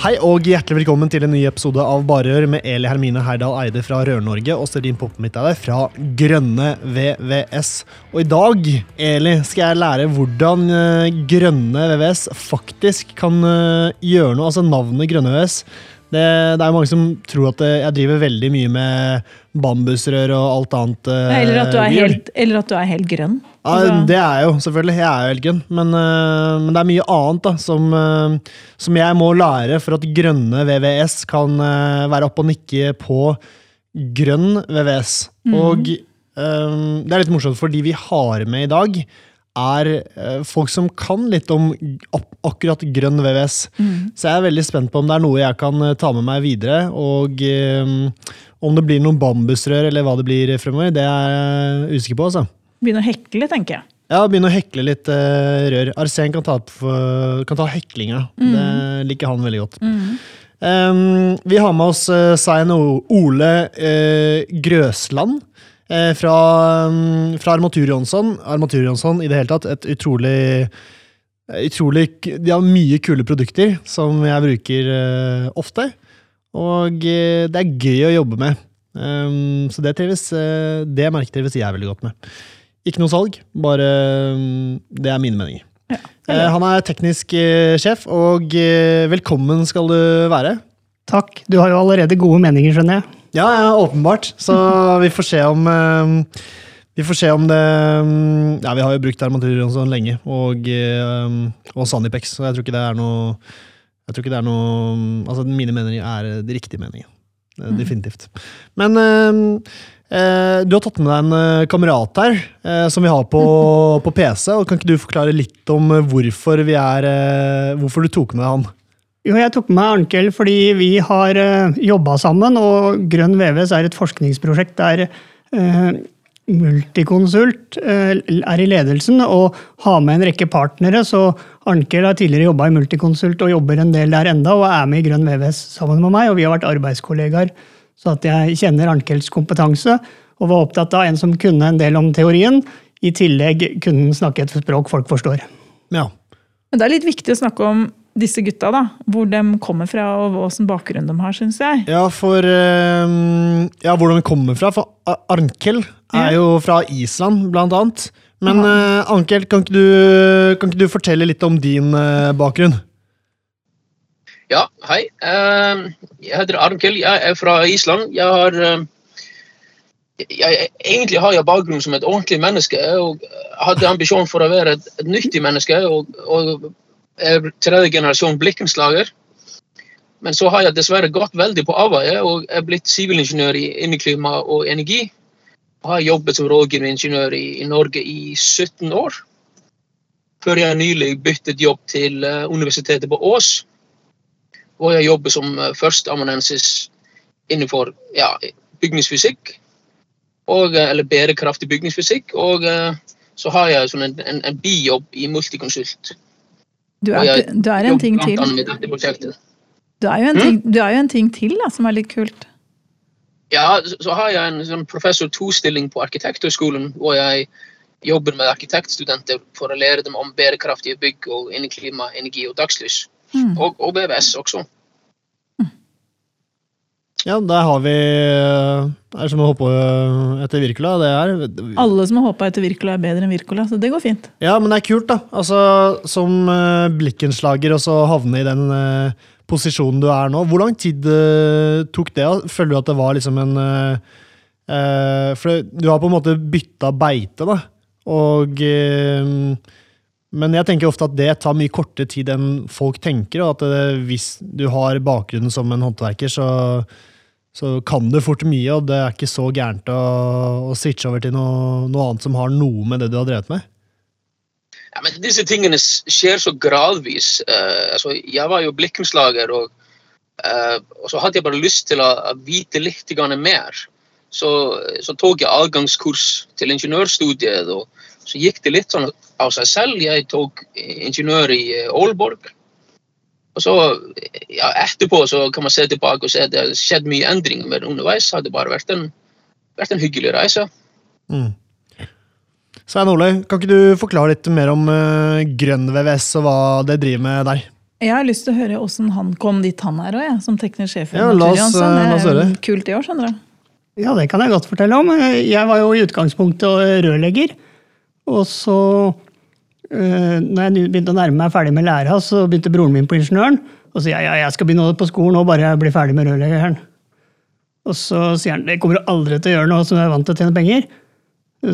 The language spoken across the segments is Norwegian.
Hei og hjertelig velkommen til en ny episode av Barør med Eli Hermine Herdal Eide fra Rør-Norge og Sterin Poppemitt fra Grønne VVS. Og i dag, Eli, skal jeg lære hvordan uh, Grønne VVS faktisk kan uh, gjøre noe. Altså navnet Grønne VVS. Det, det er mange som tror at jeg driver veldig mye med bambusrør og alt annet. Uh, eller, at helt, eller, at du er helt, grønn. Ja, altså. Det er jeg jo, selvfølgelig. Jeg er jo helt grønn. Men, uh, men det er mye annet da, som, som, jeg må lære for at grønne VVS kan være oppe og nikke på grønn VVS. Mm. Og det er litt morsomt, fordi vi har med i dag er folk som kan litt om akkurat grønn VVS. Mm. Så jeg er veldig spent på om det er noe jeg kan ta med meg videre. Og om det blir noen bambusrør eller hva det blir fremover, det er jeg usikker på. altså. Begynne å hekle, tenker jeg. Ja, begynne å hekle litt uh, rør. Arsen kan ta, for, kan ta heklinga. Mm. Det liker han veldig godt. Mm. Um, vi har med oss uh, Svein Ole uh, Grøsland. Fra, um, fra Armatur Jonsson. Armatur Jonsson i det hele tatt et utrolig utrolig, De har mye kule produkter som jeg bruker ofte. Og eh, det er gøy å jobbe med. Um, så det, trives, eh, det merket trives jeg veldig godt med. Ikke noe salg, bare um, Det er mine meninger. Ja, uh, han er teknisk sjef, og velkommen skal du være. Takk. Du har jo allerede gode meninger, skjønner jeg. Ja, ja åpenbart. Så vi får se om vi får se om det Ja, vi har jo brukt armaturer sånn lenge, og, og Sanipex, så jeg tror ikke det er noe jeg tror ikke det er noe Altså, mine meninger er de riktige meningene. Mm. Definitivt. Men eh, eh, du har tatt med deg en eh, kamerat her, eh, som vi har på, på, PC. og Kan ikke du forklare litt om hvorfor, vi er, eh, hvorfor du tok med deg han? Jo, jeg tok med Arnkel fordi vi har uh, jobba sammen, og Grønn VVS er et forskningsprosjekt der uh, Multiconsult uh, er i ledelsen og har med en rekke partnere. Så Arnkel har tidligere jobba i Multiconsult og jobber en del der enda, og er med i Grønn VVS sammen med meg. Og vi har vært arbeidskollegaer, så at jeg kjenner Arnkels kompetanse. Og var opptatt av en som kunne en del om teorien. I tillegg kunne han snakke et språk folk forstår. Ja. Men det er litt viktig å snakke om disse gutta, da. Hvor de kommer fra og hvilken bakgrunn de har, syns jeg. Ja, for uh, Ja, hvor de kommer fra. For Arnkel er jo fra Island, blant annet. Men uh, Ankel, kan ikke, du, kan ikke, du, fortelle litt om din uh, bakgrunn? Ja, hei. Uh, jeg heter Arnkel. Jeg er fra Island. Jeg har jeg, Egentlig har jeg bakgrunn som et ordentlig menneske. og hadde ambisjon for å være et, et nyttig menneske. og, og tredje generasjon blikkenslager. Men så har jeg dessverre gått veldig på avveie og er blitt sivilingeniør i inneklima og energi har jobbet som rådgiveringeniør i, i, Norge i 17 år. Før jeg nylig byttet jobb til uh, Universitetet på Ås. Hvor jeg jobber som uh, førsteamanuensis innenfor ja, bygningsfysikk. Og, uh, eller bærekraftig bygningsfysikk. Og så har jeg sånn en, en, en, bijobb i Multiconsult. Du er, du er en ting til. Du er, en, mm? ting, du er jo en ting til da, som er litt kult. Ja, så har jeg en sånn professor to-stilling på Arkitekthøgskolen, hvor jeg jobber med arkitektstudenter for å lære dem om bærekraftige bygg og inneklima, energi og dagslys. Mm. Og, og, BVS også. Ja, der har vi Det er som å hoppe etter Wirkola. Alle som har hoppa etter Wirkola, er bedre enn Wirkola, så det går fint. Ja, men det er kult, da. Altså, som uh, blikkenslager og så havne i den uh, posisjonen du er nå. Hvor lang tid uh, tok det? Føler du at det var liksom en For du har på en måte bytta beite, da. Og Men jeg tenker ofte at det tar mye kortere tid enn folk tenker, og at det, hvis du har bakgrunnen som en håndverker, så, så kan du fort mye, og det er ikke så gærent å, å switche over til noe, noe, annet som har noe med det du har drevet med? Ja, men Disse tingene skjer så gradvis. Uh, altså, jeg var jo blikkenslager, og, uh, og, så hadde jeg bare lyst til å, vite litt mer. Så, så, tok jeg avgangskurs til ingeniørstudiet, og så gikk det litt sånn av seg selv. Jeg tok ingeniør i Aalborg. Og så ja, Etterpå så kan man se tilbake og se at det har skjedd mye endringer, men underveis har det bare vært en, vært en hyggelig reise. Mm. Svein Ole, kan ikke du forklare litt mer om uh, Grønn VVS og hva det driver med der? Jeg har lyst til å høre hvordan han kom dit han er òg, ja, som teknisk sjef. Ja, la oss, uh, la oss høre. Kult i år, skjønner du. Ja, det kan jeg godt fortelle om. Jeg var jo i utgangspunktet rørlegger. Og så Uh, når jeg begynte å nærme meg ferdig med læra, så begynte broren min på ingeniøren. Og sier jeg ja, jeg skal begynne på skolen og bare bli ferdig med rørleggeren. Og så sier han det kommer du aldri til å gjøre noe som du er vant til å tjene penger.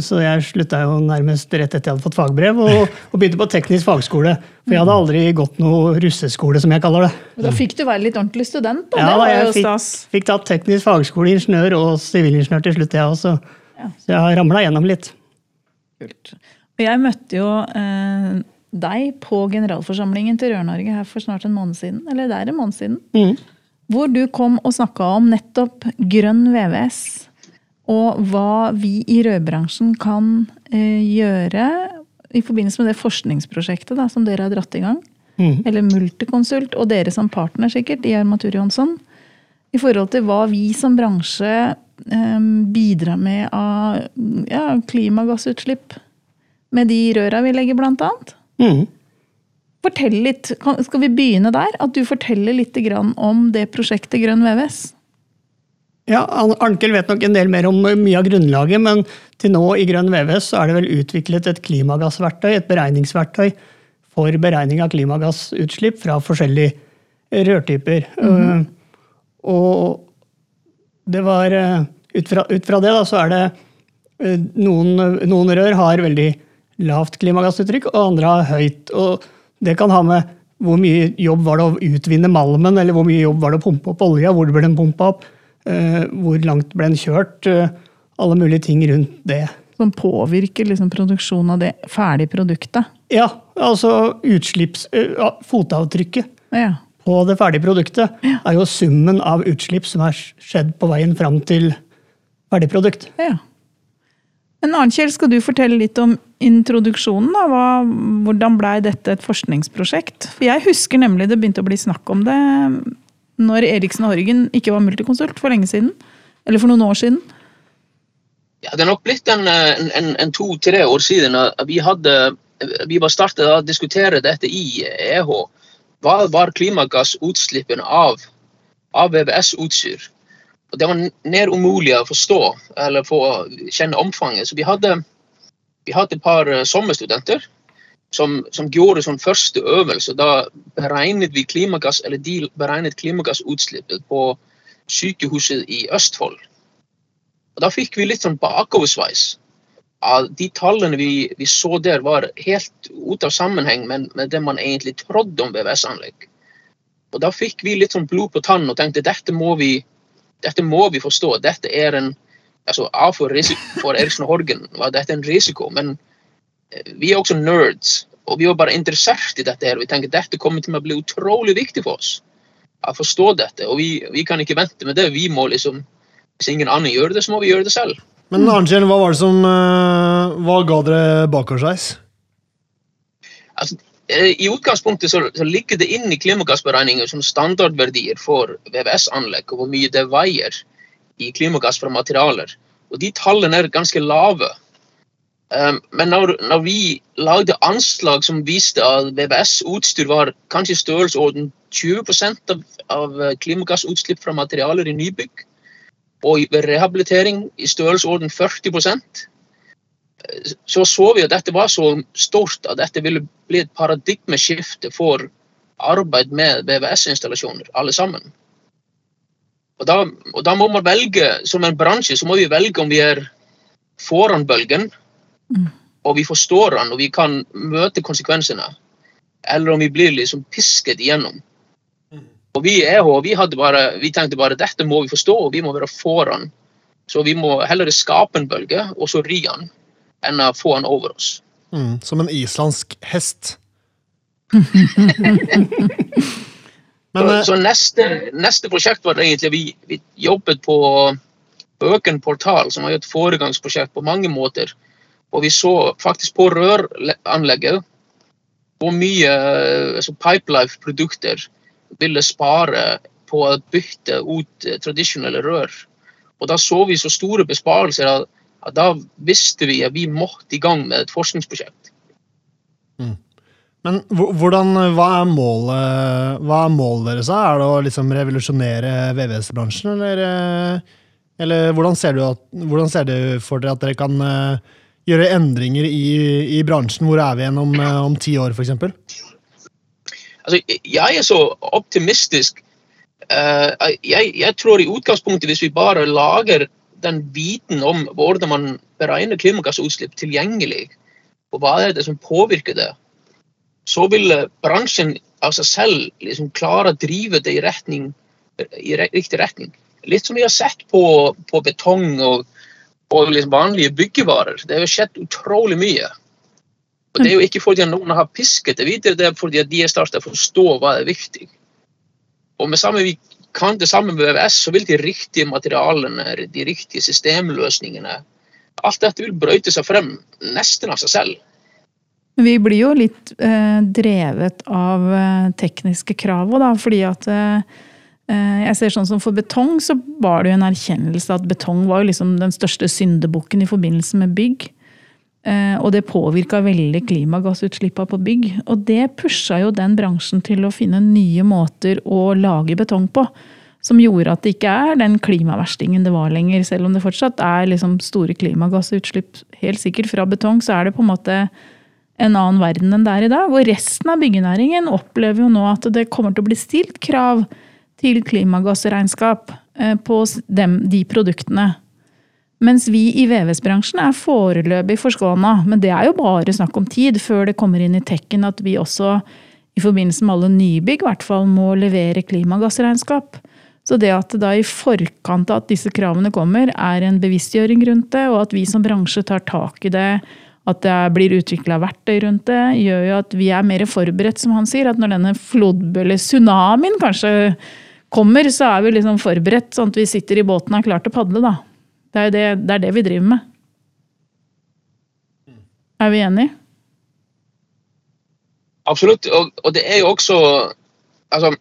Så jeg slutta jo nærmest rett etter jeg hadde fått fagbrev, og, og, begynte på teknisk fagskole. For jeg hadde aldri gått noe russeskole, som jeg kaller det. Da fikk du være litt ordentlig student, da. Ja, det var jeg fikk, fikk tatt teknisk fagskole, ingeniør og sivilingeniør til slutt, jeg også. Ja. Så jeg har ramla gjennom litt. Kult. Jeg møtte jo eh, deg på generalforsamlingen til Rør-Norge her for snart en måned siden. Eller det er en måned siden. Mm. Hvor du kom og snakka om nettopp grønn VVS. Og hva vi i rødbransjen kan eh, gjøre i forbindelse med det forskningsprosjektet da, som dere har dratt i gang. Mm. Eller Multiconsult, og dere som partner sikkert i Armatur Jonsson. I forhold til hva vi som bransje eh, bidrar med av ja, klimagassutslipp med de røra vi legger, blant annet. Mm. Fortell litt, Skal vi begynne der? At du forteller litt om det prosjektet Grønn VVS? Ja, Arnkel vet nok en del mer om mye av grunnlaget, men til nå i Grønn VVS er det vel utviklet et klimagassverktøy, et beregningsverktøy for beregning av klimagassutslipp fra forskjellige rørtyper. Mm -hmm. og det var uh, ut, fra, ut fra, det da, så er det uh, noen, noen rør har veldig lavt klimagassuttrykk, og andre har høyt. Og det kan ha med hvor mye jobb var det å utvinne malmen, eller hvor mye jobb var det å pumpe opp olja, hvor ble den pumpa opp, eh, hvor langt ble den kjørt, eh, alle mulige ting rundt det. Som påvirker liksom produksjonen av det ferdige produktet? Ja, altså utslipps... Eh, fotavtrykket ja. På det ferdige produktet ja. er jo summen av utslipp som har skjedd på veien fram til ferdig produkt. Ja. Men Arnkjell, skal du fortelle litt om introduksjonen? da? Hva, hvordan blei dette et forskningsprosjekt? For Jeg husker nemlig det begynte å bli snakk om det når Eriksen og Horgen ikke var multikonsult for lenge siden. Eller for noen år siden. Ja, Det er nok blitt en, en, en to-tre år siden vi, hadde, vi var startet å diskutere dette i EH. Hva var klimagassutslippene av, av VVS-utstyr? Og Det var nær umulig å forstå eller få kjenne omfanget. Så vi hadde, vi hadde et par eh, sommerstudenter som, som gjorde sånn første øvelse. Da beregnet vi klimagass, eller de beregnet klimagassutslippet på sykehuset i Østfold. Og Da fikk vi litt sånn bakoversveis. De tallene vi, vi, så der, var helt ute av sammenheng med, med det man egentlig trodde om VVS-anlegg. Og Da fikk vi litt sånn blod på tannen og tenkte dette må vi dette må vi forstå. Dette er en altså A for, for Eriksen Horgen var dette en risiko, men eh, vi er også nerds. Og vi var bare interessert i dette. her. Vi tenker dette kommer til å bli utrolig viktig for oss. Å forstå dette. Og vi, vi kan ikke vente med det. Vi må liksom, Hvis ingen andre gjør det, så må vi gjøre det selv. Men Arntzen, hva var det som uh, Hva ga dere bakoversveis? Altså, Eh, I utgangspunktet så, så ligger det inn i klimagassberegninger som standardverdier for VVS-anlegg, og hvor mye det veier i klimagass fra materialer. Og De tallene er ganske lave. Um, men når, når, vi lagde anslag som viste at VVS-utstyr var kanskje i størrelsesorden 20 av, av eh, klimagassutslipp fra materialer i nybygg, og rehabilitering i størrelsesorden 40% så så vi at dette var så stort at dette ville bli et paradigmeskifte for arbeid med VVS-installasjoner, alle sammen. Og da, og da, må man velge, som en bransje, så må vi velge om vi er foran bølgen, mm. og vi forstår den og vi kan møte konsekvensene, eller om vi blir liksom pisket igjennom. Og vi i EH vi, bare, vi tenkte bare dette må vi forstå, og vi må være foran. Så vi må heller skape en bølge, og så ri den, enn å få den over oss. Mm, som en islandsk hest. Men, så, eh, så neste, neste prosjekt var egentlig vi, vi jobbet på Øken portal, som var et foregangsprosjekt på mange måter. Og vi så faktisk på røranlegget hvor mye altså Pipelife-produkter ville spare på å bytte ut eh, tradisjonelle rør. Og da så vi så store besparelser at, at da visste vi at vi måtte i gang med et forskningsprosjekt. men hvordan, hva er målet Hva er målet deres? Er det å liksom revolusjonere VVS-bransjen, eller, eh, eller hvordan, ser du for dere at dere kan eh, gjøre endringer i, i bransjen? Hvor er vi igjen om, om ti år, f.eks.? Altså, jeg er så optimistisk. Eh, jeg, jeg tror i utgangspunktet hvis vi bare lager den viten om hvordan man beregner klimagassutslipp tilgjengelig, og hva er det som påvirker det, så vil eh, bransjen av seg selv liksom klare å drive det i, retning, i riktig retning. Litt som vi har sett på, på betong og, og liksom vanlige byggevarer. Det har skjedd utrolig mye. Og Det er jo ikke fordi noen har pisket det videre, det er fordi de er startet å forstå hva er viktig. Og med samme vi kan det samme med VVS, så vil de riktige materialene, de riktige systemløsningene Alt dette vil brøyte seg frem nesten av seg selv. Vi blir jo litt eh, drevet av eh, tekniske krav òg, da. Fordi at eh, eh, jeg ser sånn som For betong så var det jo en erkjennelse at betong var jo liksom den største syndebukken i forbindelse med bygg. Eh, og det påvirka veldig klimagassutslippene på bygg. Og det pusha jo den bransjen til å finne nye måter å lage betong på. Som gjorde at det ikke er den klimaverstingen det var lenger. Selv om det fortsatt er liksom store klimagassutslipp helt sikkert fra betong, så er det på en måte en annen verden enn det er i dag. Og resten av byggenæringen opplever jo nå at det kommer til å bli stilt krav til klimagassregnskap eh, på de produktene. Mens vi i VVS-bransjen er foreløpig forskåna. Men det er jo bare snakk om tid før det kommer inn i tekken at vi også i forbindelse med alle nybygg i hvert fall må levere klimagassregnskap. Så det at det da i forkant av at disse kravene kommer, er en bevisstgjøring rundt det, og at vi som bransje tar tak i det, at det blir utvikla verktøy rundt det, gjør jo at vi er mer forberedt, som han sier. At når denne flodbølle, tsunamien kanskje kommer, så er vi liksom forberedt, sånn at vi sitter i båten og er klare til å padle, da. Det er det, det, er det vi driver med. Er vi enige? Absolutt. Og, og det er jo også altså,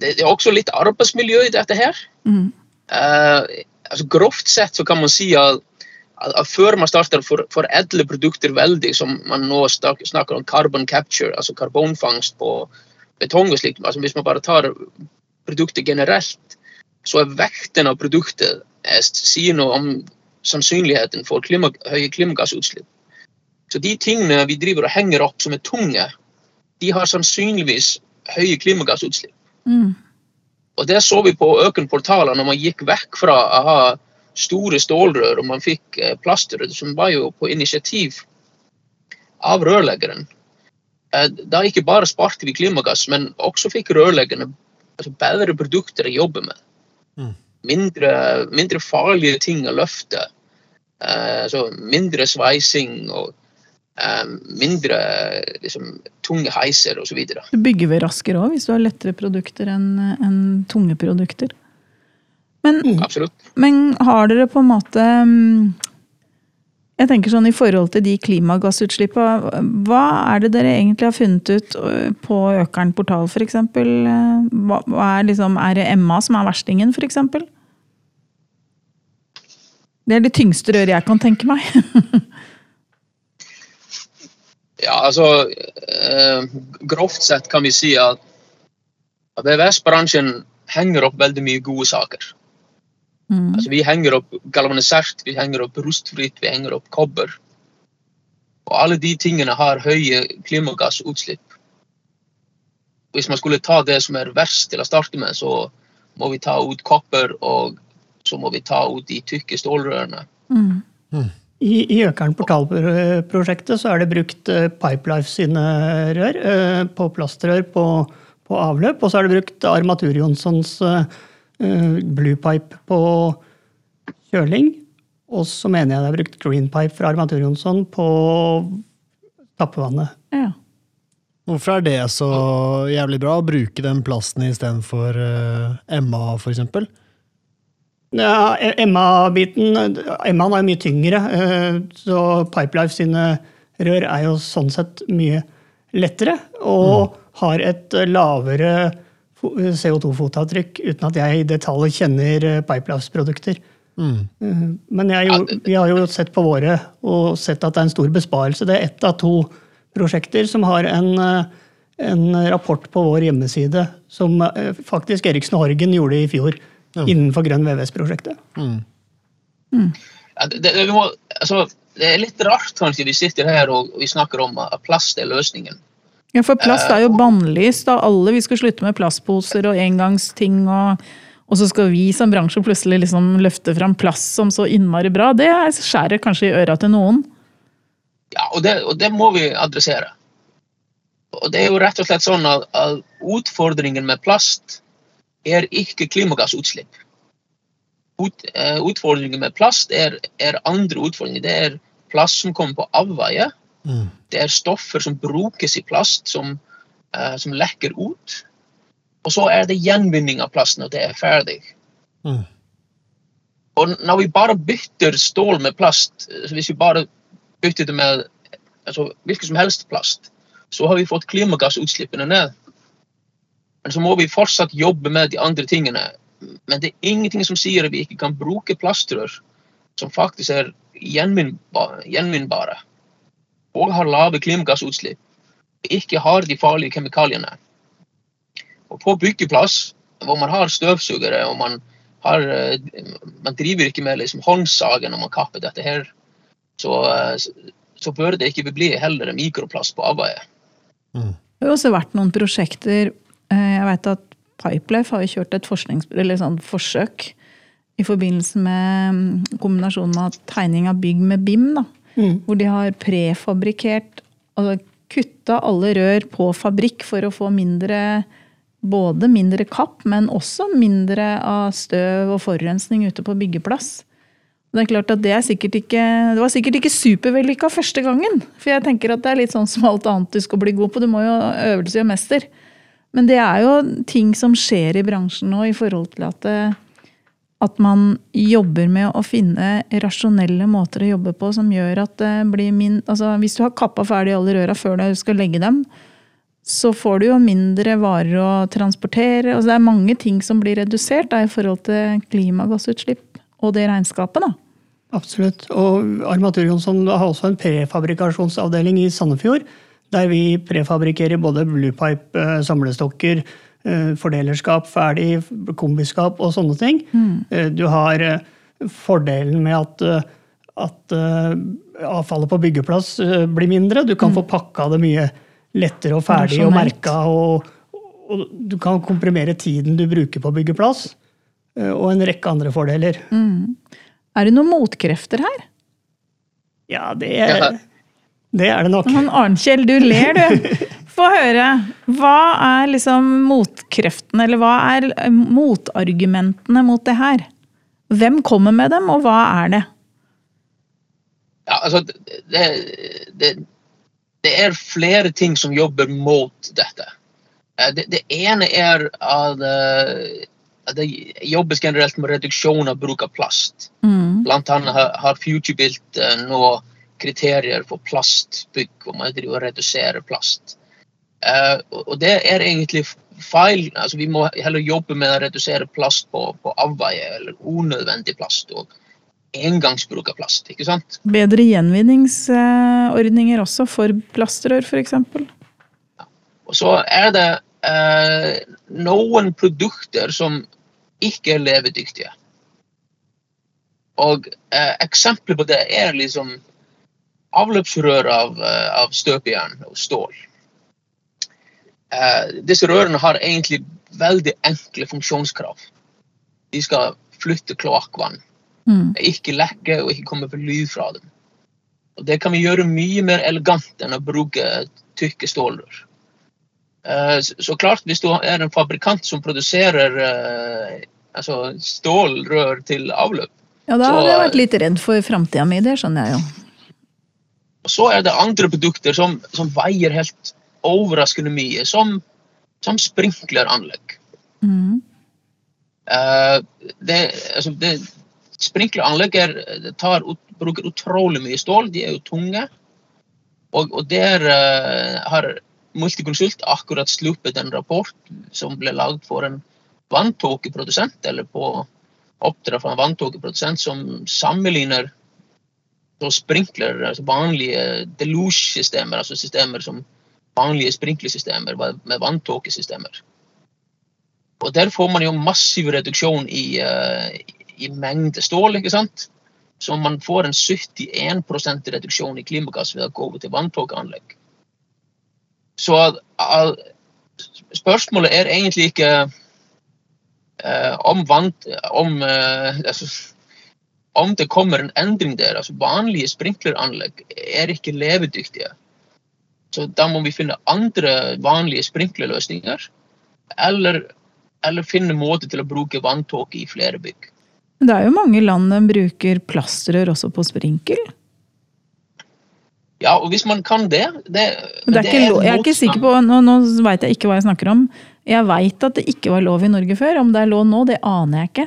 det er også litt arbeidsmiljø i dette her. Mm. Uh, altså Grovt sett så kan man si at, at, før man starter å for, foredle produkter veldig, som man nå snakker om carbon capture, altså karbonfangst på betong og slikt, altså hvis man bare tar produktet generelt, så er vekten av produktet eh, sier noe om sannsynligheten for klima, høye klimagassutslipp. Så de tingene vi driver og henger opp som er tunge, de har sannsynligvis høye klimagassutslipp. Mm. Og det så vi på Øken-portaler når man gikk vekk fra å ha store stålrør og man fikk eh, plastrør, som var jo på initiativ av rørleggeren. Eh, Da ikke bare sparte vi klimagass, men også fikk rørleggerne altså bedre produkter å jobbe med. Mm. Mindre, mindre farlige ting å løfte. Uh, Så mindre sveising og eh, mindre liksom, tunge heiser osv. Du bygger vel raskere òg, hvis du har lettere produkter enn en tunge produkter. Men, Absolutt. men har dere på en måte mm, Jeg tenker sånn i forhold til de klimagassutslippene, hva er det dere egentlig har funnet ut på Økern portal f.eks.? Hva, er, liksom, er det Emma som er verstingen, f.eks.? Det er det tyngste røret jeg kan tenke meg. Ja, altså eh, Grovt sett kan vi si at VVS-bransjen henger opp veldig mye gode saker. Mm. Altså, vi henger opp galvanisert, vi henger opp rustfritt, vi henger opp kobber. Og alle de tingene har høye klimagassutslipp. Hvis man skulle ta det som er verst til å starte med, så må vi ta ut kopper, og så må vi ta ut de tykke stålrørene. Mm. I, i Økern portalprosjektet så er det brukt eh, Pipelife sine rør, eh, på plastrør på på avløp. Og så er det brukt Armatur Jonssons uh, Blue Pipe på kjøling. Og så mener jeg det er brukt Green Pipe fra Armatur Jonsson på tappevannet. Ja. Hvorfor er det så jævlig bra å bruke den plasten istedenfor uh, Emma, f.eks.? Ja, Emma-biten Emmaen er mye tyngre, uh, så Pipelife sine rør er jo sånn sett mye lettere. Og mm. har et lavere CO2-fotavtrykk, uten at jeg i detalj kjenner Pipelife-produkter. Mm. Uh, men jo, vi har jo sett på våre og sett at det er en stor besparelse. Det er ett av to prosjekter som har en, eh, en rapport på vår hjemmeside som eh, faktisk Eriksen Horgen gjorde i fjor mm. innenfor Grønn VVS-prosjektet. Mm. Mm. Ja, det, det, må, altså, det, er litt rart kanskje vi sitter her og vi snakker om at plast er løsningen. Ja, For plast er jo eh, bannlyst av alle. Vi skal slutte med plastposer og engangsting. og og så skal vi som bransje plutselig liksom løfte fram plast som så innmari bra. Det skjærer kanskje i øra til noen. Ja, og det, og det, må vi adressere. Og det er jo rett og slett sånn at, at utfordringen med plast er ikke klimagassutslipp. Ut, uh, utfordringen med plast er, er, andre utfordringer. Det er plast som kommer på avveie. Mm. Det är stoffer som brukes i plast som, uh, eh, som läcker ut. Och så är det igenbindning av plasten och det är färdigt. Mm. Och när vi bara byter stål med plast, så om vi bara byter det med alltså, eh, vilken som helst plast, så har vi fått klimatgasutsläppen ner. Men så måste vi fortsatt jobba med de andra tingen. Men det är ingenting som säger att vi inte kan bruka plaströr som faktiskt är igenvinnbara. Og har lave klimagassutslipp, ikke har de farlige kjemikaliene. Og på byggeplass, hvor man har støvsugere og man, har, eh, man driver ikke med liksom håndsagen når man kapper dette her så, eh, så bør det ikke bli heller mikroplast på avveie. Mm. Det har også vært noen prosjekter eh, Jeg vet at Pipelife har kjørt et sånn forsøk i forbindelse med mm, kombinasjonen av tegning av bygg med BIM. Da, mm. Hvor de har prefabrikkert altså kutta alle rør på fabrikk for å få mindre både mindre kapp, men også mindre av støv og forurensning ute på byggeplass. Det er klart at det, er sikkert ikke, det var sikkert ikke supervellykka første gangen. For jeg tenker at det er litt sånn som alt annet du skal bli god på. Du må jo øvelse gjøre mester. Men det er jo ting som skjer i bransjen nå i forhold til at, at man jobber med å finne rasjonelle måter å jobbe på som gjør at det blir min Altså hvis du har kappa ferdig alle røra før du skal legge dem, så får du jo mindre varer å transportere. Altså det er mange ting som blir redusert da, i forhold til klimagassutslipp og det regnskapet. da. Absolutt. Og Armatur Jonsson har også en prefabrikasjonsavdeling i Sandefjord. Der vi prefabrikerer både bluepipe, eh, samlestokker, fordelerskap, ferdig, kombiskap og sånne ting. Mm. Eh, du har fordelen med at, at avfallet på byggeplass blir mindre. Du kan mm. få pakka det mye lettere og ferdig og merka. Og, og, du kan komprimere tiden du bruker på byggeplass. Og en rekke andre fordeler. Mm. Er det noen motkrefter her? Ja, det er, det, er det nok. Han Arnkjell, du ler, du. Få høre. Hva er liksom motkreftene, eller hva er motargumentene mot det her? Hvem kommer med dem, og hva er det? Ja, altså, det, det, det er flere ting som jobber mot dette. Eh, det, det ene er at at det jobbes generelt med reduksjon av bruk av plast. Mm. Blant annet har Futurebuilt uh, nå kriterier for plastbygg, hvor man driver og reduserer plast. Uh, og det er egentlig feil. Altså, vi må heller jobbe med å redusere plast på, på avveie, eller unødvendig plast. og engangsbruk av plast. ikke sant? Bedre gjenvinningsordninger også for plastrør, f.eks.? Ja. Og så er det eh, noen produkter som ikke er levedyktige. Og eh, Eksempler på det er liksom avløpsrør av, eh, av støpejern og stål. Eh, disse rørene har egentlig veldig enkle funksjonskrav. De skal flytte kloakkvann. Mm. Ikke lekke og ikke komme for lyd fra dem. Og Det kan vi gjøre mye mer elegant enn å bruke tykke stålrør. Eh, Så klart, hvis du er en fabrikant som produserer eh, altså stålrør til avløp, Ja, da hadde jeg vært litt redd for framtida mi, det skjønner jeg jo. og så er det andre produkter som, som veier helt overraskende mye, som, som sprinkleranlegg. Mm. Uh, det, altså det, sprinkleranlegg er, tar, bruker utrolig mye stål, de er jo tunge. Og, og der uh, har Multiconsult akkurat sluppet en rapport som ble lagd for en vanntåkeprodusent, eller på oppdrag fra en vanntåkeprodusent, som sammenligner sprinkler, altså vanlige deluge-systemer, altså systemer som vanlige sprinklersystemer med vanntåkesystemer. Og der får man jo massiv reduksjon i, eh, i mengde stål, ikke sant? Så man får en 71 reduksjon i klimagass ved å gå over til vanntåkeanlegg. Så at- at spørsmålet er egentlig ikke uh, om, vant, om, uh, altså, om det kommer en endring der. Altså vanlige sprinkleranlegg er ikke levedyktige. Så da må vi finne andre vanlige sprinklerløsninger. Eller, eller finne måter til å bruke vanntåke i flere bygg. Det er jo mange land som bruker plastrør også på sprinkel. Ja, og hvis man kan det, det, det er ikke er, jeg er ikke sikker på, Nå, nå veit jeg ikke hva jeg snakker om. Jeg veit at det ikke var lov i Norge før. Om det er lov nå, det aner jeg ikke.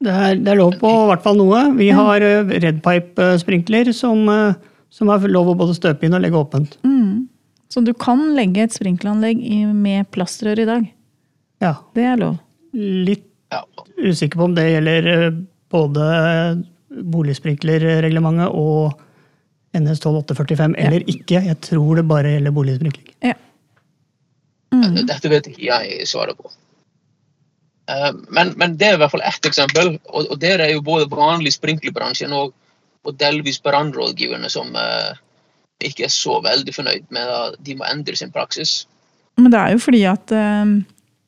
Det er, det er lov på i hvert fall noe. Vi har uh, redpipe-sprinkler som, eh, som har lov å både støpe inn og legge åpent. Så du kan legge et sprinkleranlegg med plastrør i dag. Ja, Det er lov. Litt usikker på om det gjelder eh, både boligsprinklerreglementet og NS 12845 eller ikke. Jeg tror det bare gjelder boligsprinkling. Ja. Mm. Dette vet ikke jeg svaret på. Eh, Men, men det er i hvert fall ett eksempel, og, det der er jo både vanlig sprinklerbransjen og, og delvis brannrådgiverne som eh, ikke er så veldig fornøyd med at de må endre sin praksis. Men det er jo fordi at eh,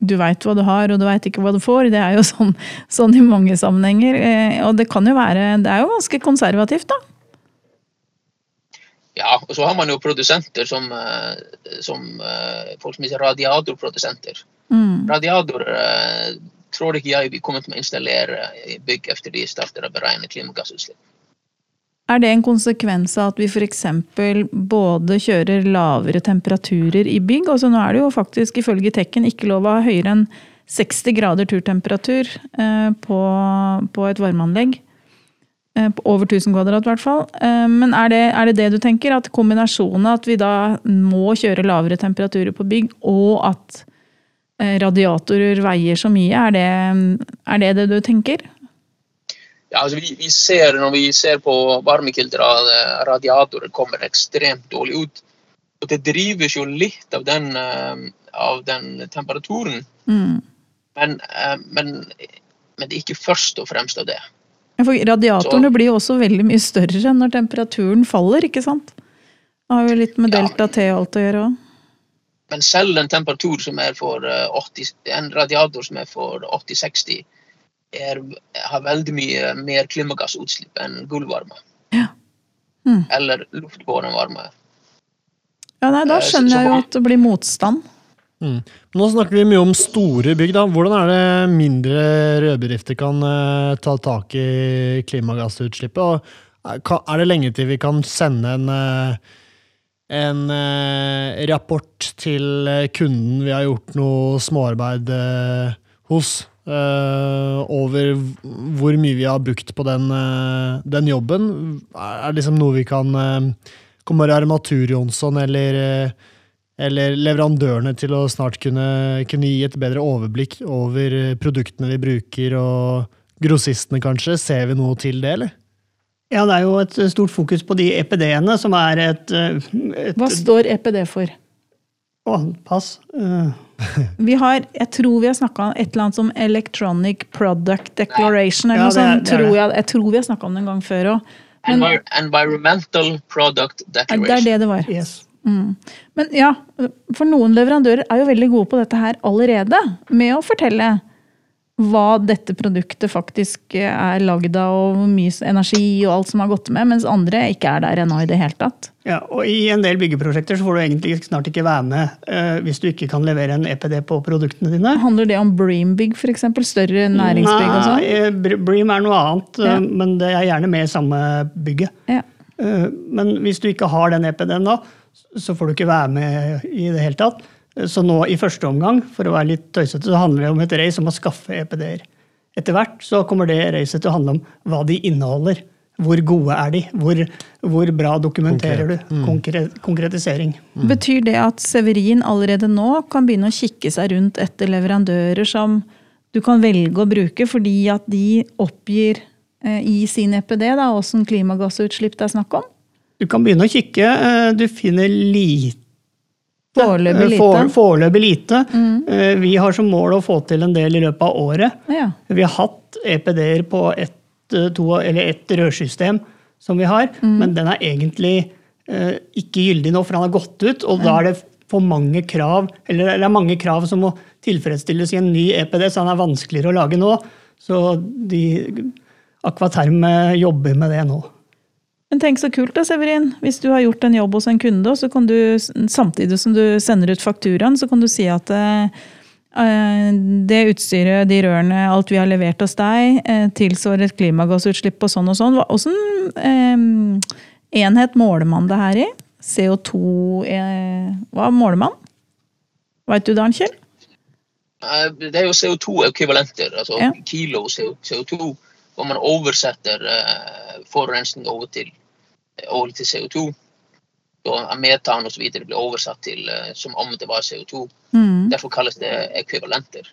du veit hva du har, og du veit ikke hva du får. Det er jo sånn, sånn i mange sammenhenger. Eh, og det kan jo være Det er jo ganske konservativt, da. Ja, og så har man jo produsenter som, som folk som heter radiatorprodusenter. Mm. Radiator tror ikke jeg vi kommer til å installere bygg etter de starter å beregne klimagassutslipp. Er det en konsekvens av at vi f.eks. både kjører lavere temperaturer i bygg? Altså nå er det jo faktisk ifølge Tekken ikke lov å ha høyere enn 60 grader turtemperatur eh, på, på et varmeanlegg. Eh, over 1000 kvadrat, i hvert fall. Eh, men er det, er det det du tenker? At kombinasjonen av at vi da må kjøre lavere temperaturer på bygg, og at radiatorer veier så mye, er det, er det det du tenker? Ja, altså vi, vi ser, når vi ser på varmekilder at eh, radiatorer kommer ekstremt dårlig ut. Og det drives jo litt av den, eh, av den temperaturen, Mm. men, eh, men, men det er ikke først og fremst av det. For radiatorene blir jo også veldig mye større når temperaturen faller, ikke sant? Det har jo litt med delta T og alt å gjøre òg. Men selv en temperatur som er for eh, 80, en radiator som er for 80-60, er, har veldig mye mer klimagassutslipp enn gulvvarme. Ja. Mm. Eller luftbåren varme. Ja, nei, da Eh, skjønner jeg jo at det blir motstand. Mm. Nå snakker vi mye om store bygg. da. Hvordan er det mindre rødbedrifter kan eh, ta tak i klimagassutslippet? Og er er det lenge til vi kan sende en, eh, en eh, rapport til eh, kunden vi har gjort noe småarbeid eh, hos, eh, over hvor mye vi har brukt på den, uh, den jobben? Er det liksom noe vi kan uh, Kommer Armatur Jonsson eller eh, eller leverandørene til å snart kunne, kunne gi et bedre overblikk over eh, produktene vi bruker, og grossistene kanskje. Ser vi noe til det, eller? Ja, det er jo et stort fokus på de EPD-ene, som er et, eh, et Hva står EPD for? Å, pass. Eh, Vi har, jeg tror vi har snakka om et eller annet som Electronic Product Declaration. eller Ja, noe sånt, det tror jeg, jeg tror vi har snakka om det en gang før òg. Environmental Product Declaration. Det er det det var. yes. Mm. Men ja, for noen leverandører er jo veldig gode på dette her allerede. Med å fortelle hva dette produktet faktisk er lagd av, og hvor mye energi og alt som har gått med, mens andre ikke er der ennå i det hele tatt. Ja, og I en del byggeprosjekter så får du egentlig snart ikke være med uh, hvis du ikke kan levere en EPD på produktene dine. Handler det om Breambygg f.eks.? Større næringsbygg og sånn? Nei, Bream er noe annet, ja. men det er gjerne med i samme bygget. Ja. Uh, men hvis du ikke har den EPD-en da, så får du ikke være med i det hele tatt. Så nå i første omgang, for å være litt tøysete, så handler det om et race om å skaffe EPD-er. Etter hvert så kommer det racet til å handle om hva de inneholder. Hvor gode er de? Hvor, hvor bra dokumenterer Konkret. du? Mm. Konkret, konkretisering. Mm. Betyr det at Severin allerede nå kan begynne å kikke seg rundt etter leverandører som du kan velge å bruke fordi at de oppgir eh, i sin EPD da, åssen klimagassutslipp det er snakk om? Du kan begynne å kikke. Eh, du finner lite Foreløpig lite. Foreløpig lite. Mm. Eh, vi har som mål å få til en del i løpet av året. Ja. Vi har hatt EPD-er på ett et rørsystem som vi har, mm. men den er egentlig eh, ikke gyldig nå, for han har gått ut. Og ja. da er det for mange krav eller det er mange krav som må tilfredsstilles i en ny EPD, så han er vanskeligere å lage nå. Så de, Akvaterm jobber med det nå. Men tenk så kult da, Severin. Hvis du har gjort en jobb hos en kunde, så kan du samtidig som du sender ut fakturaen, så kan du si at uh, det utstyret, de rørene, alt vi har levert hos deg, uh, tilsvarer et klimagassutslipp på sånn og sånn. Åssen enhet måler man det her i? CO2 Hva måler man? Veit du det, Arnkjell? Det er jo CO2-ekvivalenter, altså ja. kilo CO2, hvor man oversetter forurensning over til over til CO2. Og metan osv. blir oversatt til eh, som om det var CO2. Mm. Derfor kalles det ekvivalenter.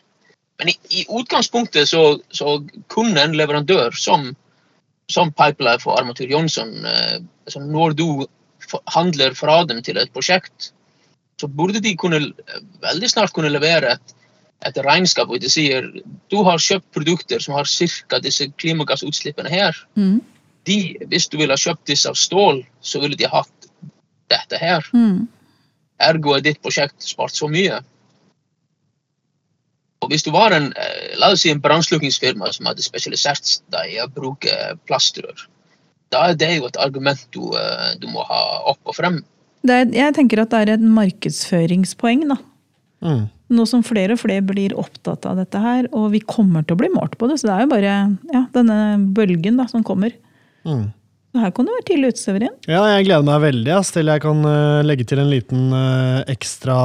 Men i, i utgangspunktet så, så, kunne en leverandør som, som Pipeline for Armatur Jonsson eh, altså Når du handler fra dem til et prosjekt, så burde de kunne, veldig snart kunne levere et, et regnskap hvor de sier du har kjøpt produkter som har ca. disse klimagassutslippene her. Mm de, hvis du ville kjøpt disse av stål, så ville de hatt dette her. Mm. Ergo er ditt prosjekt spart så mye. Og hvis du var en eh, la oss si en brannslukkingsfirma som hadde spesialisert deg i å bruke plastrør, da er det jo et argument du, eh, du må ha opp og frem. Er, jeg tenker at det er et markedsføringspoeng. da. Mm. Nå som flere og flere blir opptatt av dette her, og vi kommer til å bli målt på det. Så det er jo bare ja, denne bølgen da, som kommer. Mm. Her kan du være tidlig ute, Severin. Ja, jeg gleder meg veldig ass, til jeg kan uh, legge til en liten uh, ekstra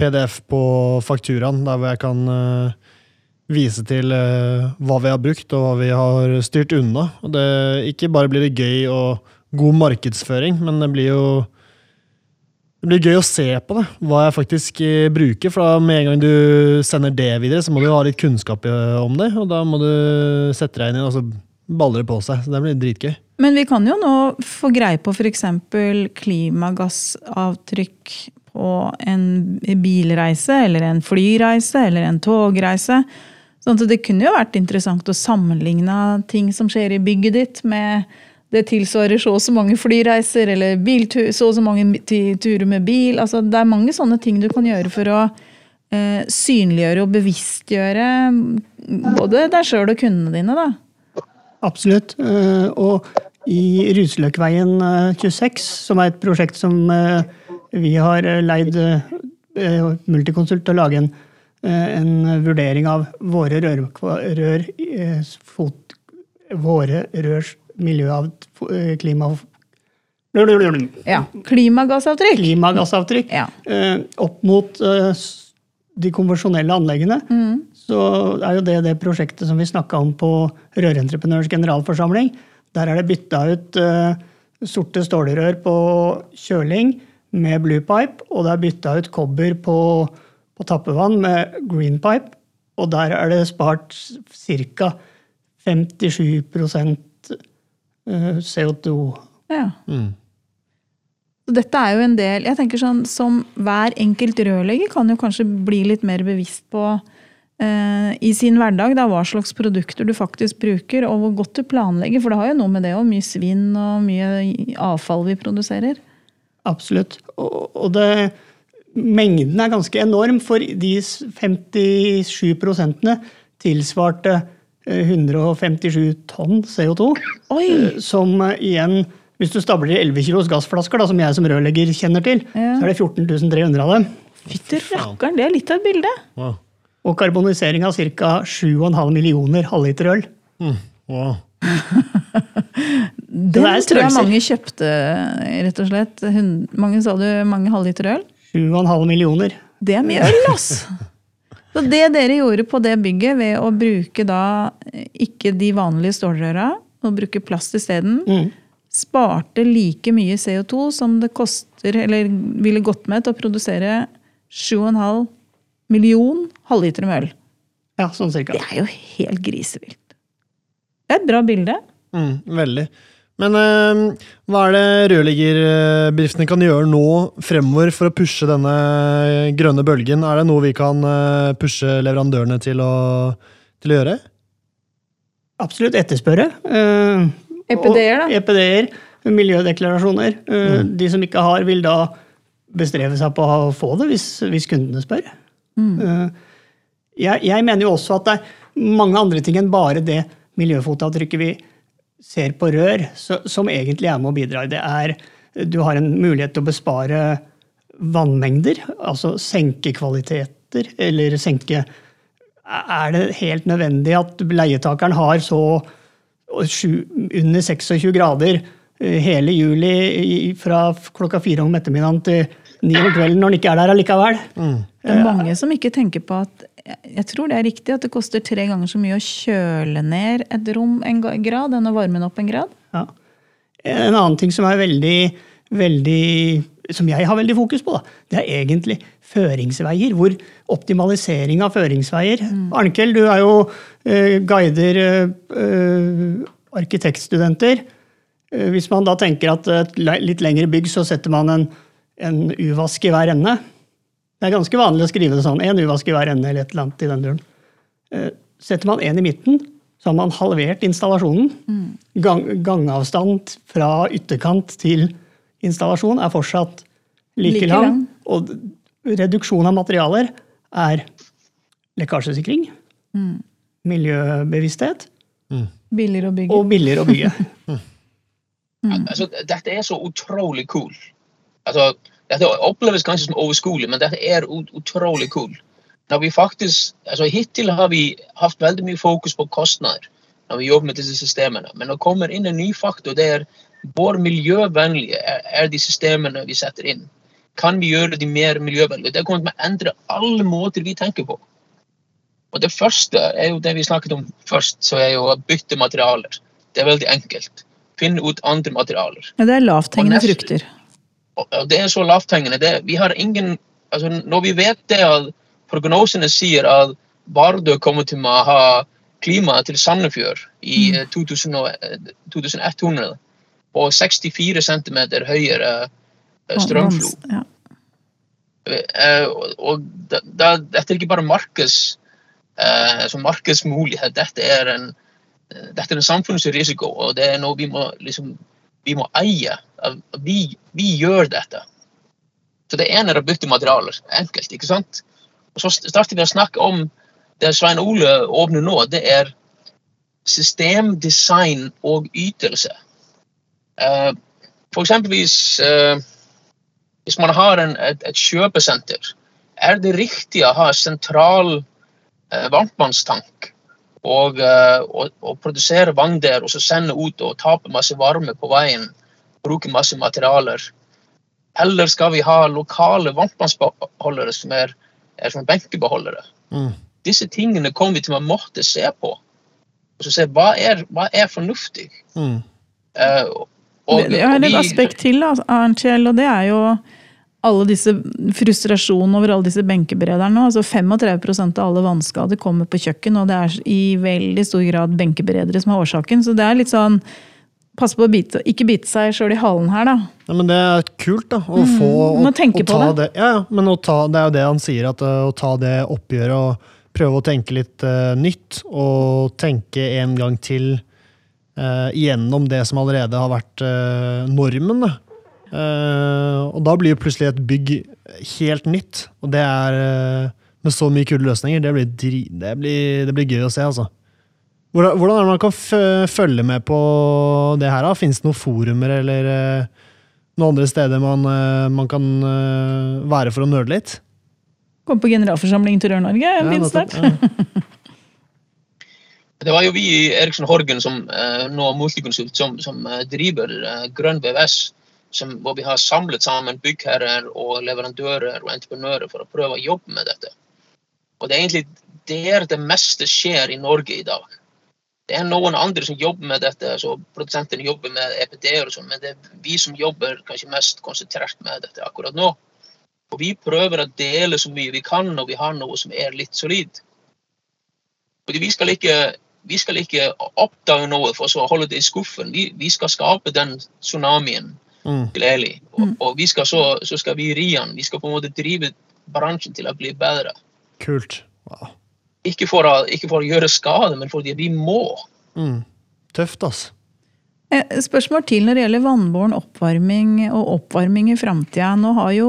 PDF på fakturaen, der hvor jeg kan uh, vise til hva vi har brukt og hva vi har styrt unna. Og det, ikke bare blir det gøy og god markedsføring, men det blir jo det blir gøy å se på det, hva jeg faktisk bruker. For da med en gang du sender det videre, så må du ha litt kunnskap om det. Og da må du sette deg inn i altså baller det på seg. så Det blir dritgøy. Men vi kan jo nå få greie på f.eks. klimagassavtrykk på en bilreise, eller en flyreise, eller en togreise. Sånn at Det kunne jo vært interessant å sammenligne ting som skjer i bygget ditt, med det tilsvarer så og så mange flyreiser, eller biltur, så og så mange turer med bil. Altså, det er mange sånne ting du kan gjøre for å eh, synliggjøre og bevisstgjøre både deg sjøl og kundene dine. da. Absolutt. Eh, og i Ruseløkveien 26, eh, som er et prosjekt som eh, vi har leid Multiconsult til å lage en, en vurdering av våre rør, rør fot, våre rørs miljø av klima... Ja, Klimagassavtrykk. Klimagassavtrykk. Ja. Opp mot de konvensjonelle anleggene. Mm så er jo det det prosjektet som vi snakka om på Rørentreprenørs generalforsamling. Der er det bytta ut uh, sorte stålrør på kjøling med blue pipe, og det er bytta ut kobber på, på tappevann med green pipe. Og der er det spart ca. 57% CO2. Ja. Mm. Så dette er jo en del jeg tenker sånn, Som hver enkelt rørlegger kan jo kanskje bli litt mer bevisst på i sin hverdag, da, hva slags produkter du faktisk bruker, og hvor godt du planlegger. For det har jo noe med det òg. Mye svinn og mye avfall vi produserer. Absolutt. Og, det, mengden er ganske enorm, for de 57 prosentene tilsvarte eh, 157 tonn CO2. Oi! eh, Som eh, igjen, hvis du stabler i 11 kilos gassflasker, da, som jeg som rørlegger kjenner til, Ja. så er det 14 300 av dem. Fytti rakkeren, det er litt av et bilde. Wow. Og karbonisering av ca. 7,5 millioner halvliter øl. Mm. wow. Den det tror jeg mange kjøpte, rett og slett. Hun- Mange sa du mange halvliter øl? 7,5 millioner. Det er mye øl, ass! Så det dere gjorde på det bygget ved å bruke da ikke de vanlige stålrøra, og bruke plast isteden, Mm. sparte like mye CO2 som det koster, eller ville gått med til å produsere 7,5 million halvliter med øl. Ja, sånn cirka. Det er jo helt grisevilt. Det er et bra bilde. Mm, veldig. Men øh, hva er det rørleggerbedriftene kan gjøre nå fremover for å pushe denne grønne bølgen? Er det noe vi kan eh, pushe leverandørene til å, til å gjøre? Absolutt etterspørre. Uh, EPD-er, da? EPD-er, miljødeklarasjoner. Eh, De som ikke har, vil da bestreve seg på å få det hvis, hvis kundene spør. Eh, Jeg, jeg mener jo også at det er mange andre ting enn bare det miljøfotavtrykket vi ser på rør, så, som egentlig er med å bidra. Det er, du har en mulighet til å bespare vannmengder, altså senke kvaliteter, eller senke Er det helt nødvendig at leietakeren har så under 26 grader eh, hele juli fra klokka fire om ettermiddagen til ni om kvelden når den ikke er der allikevel? Det er mange som ikke tenker på at Jeg tror det er riktig at det koster tre ganger så mye å kjøle ned et rom en grad enn å varme den opp en grad. Ja. En annen ting som er veldig, veldig som jeg har veldig fokus på, da, det er egentlig føringsveier. Hvor optimalisering av føringsveier Arnkel, du er jo eh, guider eh, eh, arkitektstudenter. Eh, hvis man da tenker at et litt lengre bygg, så setter man en, en uvask i hver ende. Det er ganske vanlig å skrive det sånn. Én uvask i hver ende, eller et eller annet i den duren. Eh, Setter man en i midten, så har man halvert installasjonen. Gang, gangavstand fra ytterkant til installasjon er fortsatt like, Like lang. Og reduksjon av materialer er lekkasjesikring, miljøbevissthet Billigere å bygge. og billigere å bygge. Altså, dette er så utrolig cool. Altså, dette oppleves kanskje som overskuelig, men dette er ut utrolig cool. Når vi faktisk, altså Hittil har vi hatt veldig mye fokus på kostnader når vi jobber med disse systemene. Men nå kommer inn en ny faktor. det er Hvor miljøvennlige er, de systemene vi setter inn? Kan vi gjøre de mer miljøvennlige? Det kommer til å endre alle måter vi tenker på. Og Det første er jo det vi snakket om først, så er jo å bytte materialer. Det er veldig enkelt. Finne ut andre materialer. Ja, det er lavthengende frukter. Og det er så lavthengende. Det, vi har ingen, altså når vi vet det at prognosene sier at Vardø kommer til å ha klima til Sandefjord i eh, 2000 og, eh, 2100 og 64 cm høyere eh, strømflo. Vanns- Ja. Eh, og- og da, da, dette er ikke bare markeds, eh, altså markedsmulighet, dette er en eh, dette er en samfunnsrisiko, og det er noe vi må, liksom, vi må eie. Vi, vi gjør dette. Så det ene er å bytte materialer. Enkelt, ikke sant? Og så starter vi å snakke om det Svein Ole åpner nå, det er systemdesign og ytelse. Eh, for eksempelvis eh, hvis man har en, et, et kjøpesenter, er det riktig å ha sentral eh, varmtvannstank og, eh, og, og produsere vann der og så sende ut og tape masse varme på veien, bruke masse materialer? Eller skal vi ha lokale varmtvannsbeholdere som er, er som benkebeholdere? Mm. Disse tingene kommer vi til å måtte se på. Og så se hva er, hva er fornuftig. Mm. Uh, og, Det er og et aspekt til, da, Arntkjell, og det er jo alle disse frustrasjonene over alle disse benkebrederne. nå. Altså 35% av alle vannskader kommer på kjøkken, og det er i veldig stor grad benkeberedere som er årsaken. Så det er litt sånn Passe på å bite, ikke bite seg sjøl i halen her, da. Ja, men det er kult, da. Å få mm, å- å ta det. Ja, ja, men ta, det er jo det han sier, at uh, å ta det oppgjøret og prøve å tenke litt uh, nytt, og tenke en gang til uh, gjennom det som allerede har vært uh, normen. Da. Uh, og da blir jo plutselig et bygg helt nytt, og det er uh, med så mye kule løsninger, det blir, dri, det blir, det blir gøy å se, altså. Hvordan, hvordan er det man kan følge med på det her? da? Fins det noen forumer eller uh, noen andre steder man, uh, man kan uh, være for å nøle litt? Kom på generalforsamlingen til Rør-Norge. Ja, ja. Det var jo vi i Eriksson Horgen som nå Multiconsult som, som driver Grønn VVS. Som, hvor vi har samlet sammen byggherrer og leverandører og entreprenører for å prøve å jobbe med dette. Og Det er egentlig der det meste skjer i Norge i dag. Det er noen andre som jobber med dette, så produsentene jobber med EPD-er og sånn, men det er vi som jobber kanskje mest konsentrert med dette akkurat nå. Og Vi prøver å dele så mye vi kan når vi har noe som er litt solid. Fordi vi skal ikke, vi skal ikke oppdage noe for så å holde det i skuffen. Vi, vi skal skape den tsunamien mm. Og, Og, vi skal så, så, skal vi ri den. Vi skal på en måte drive bransjen til å bli bedre. Kult. Wow. Ikke for, å, ikke for å gjøre skade, men fordi vi må. Mm. Tøft, ass. Spørsmål til når det gjelder vannbåren oppvarming og oppvarming i framtida. Nå har jo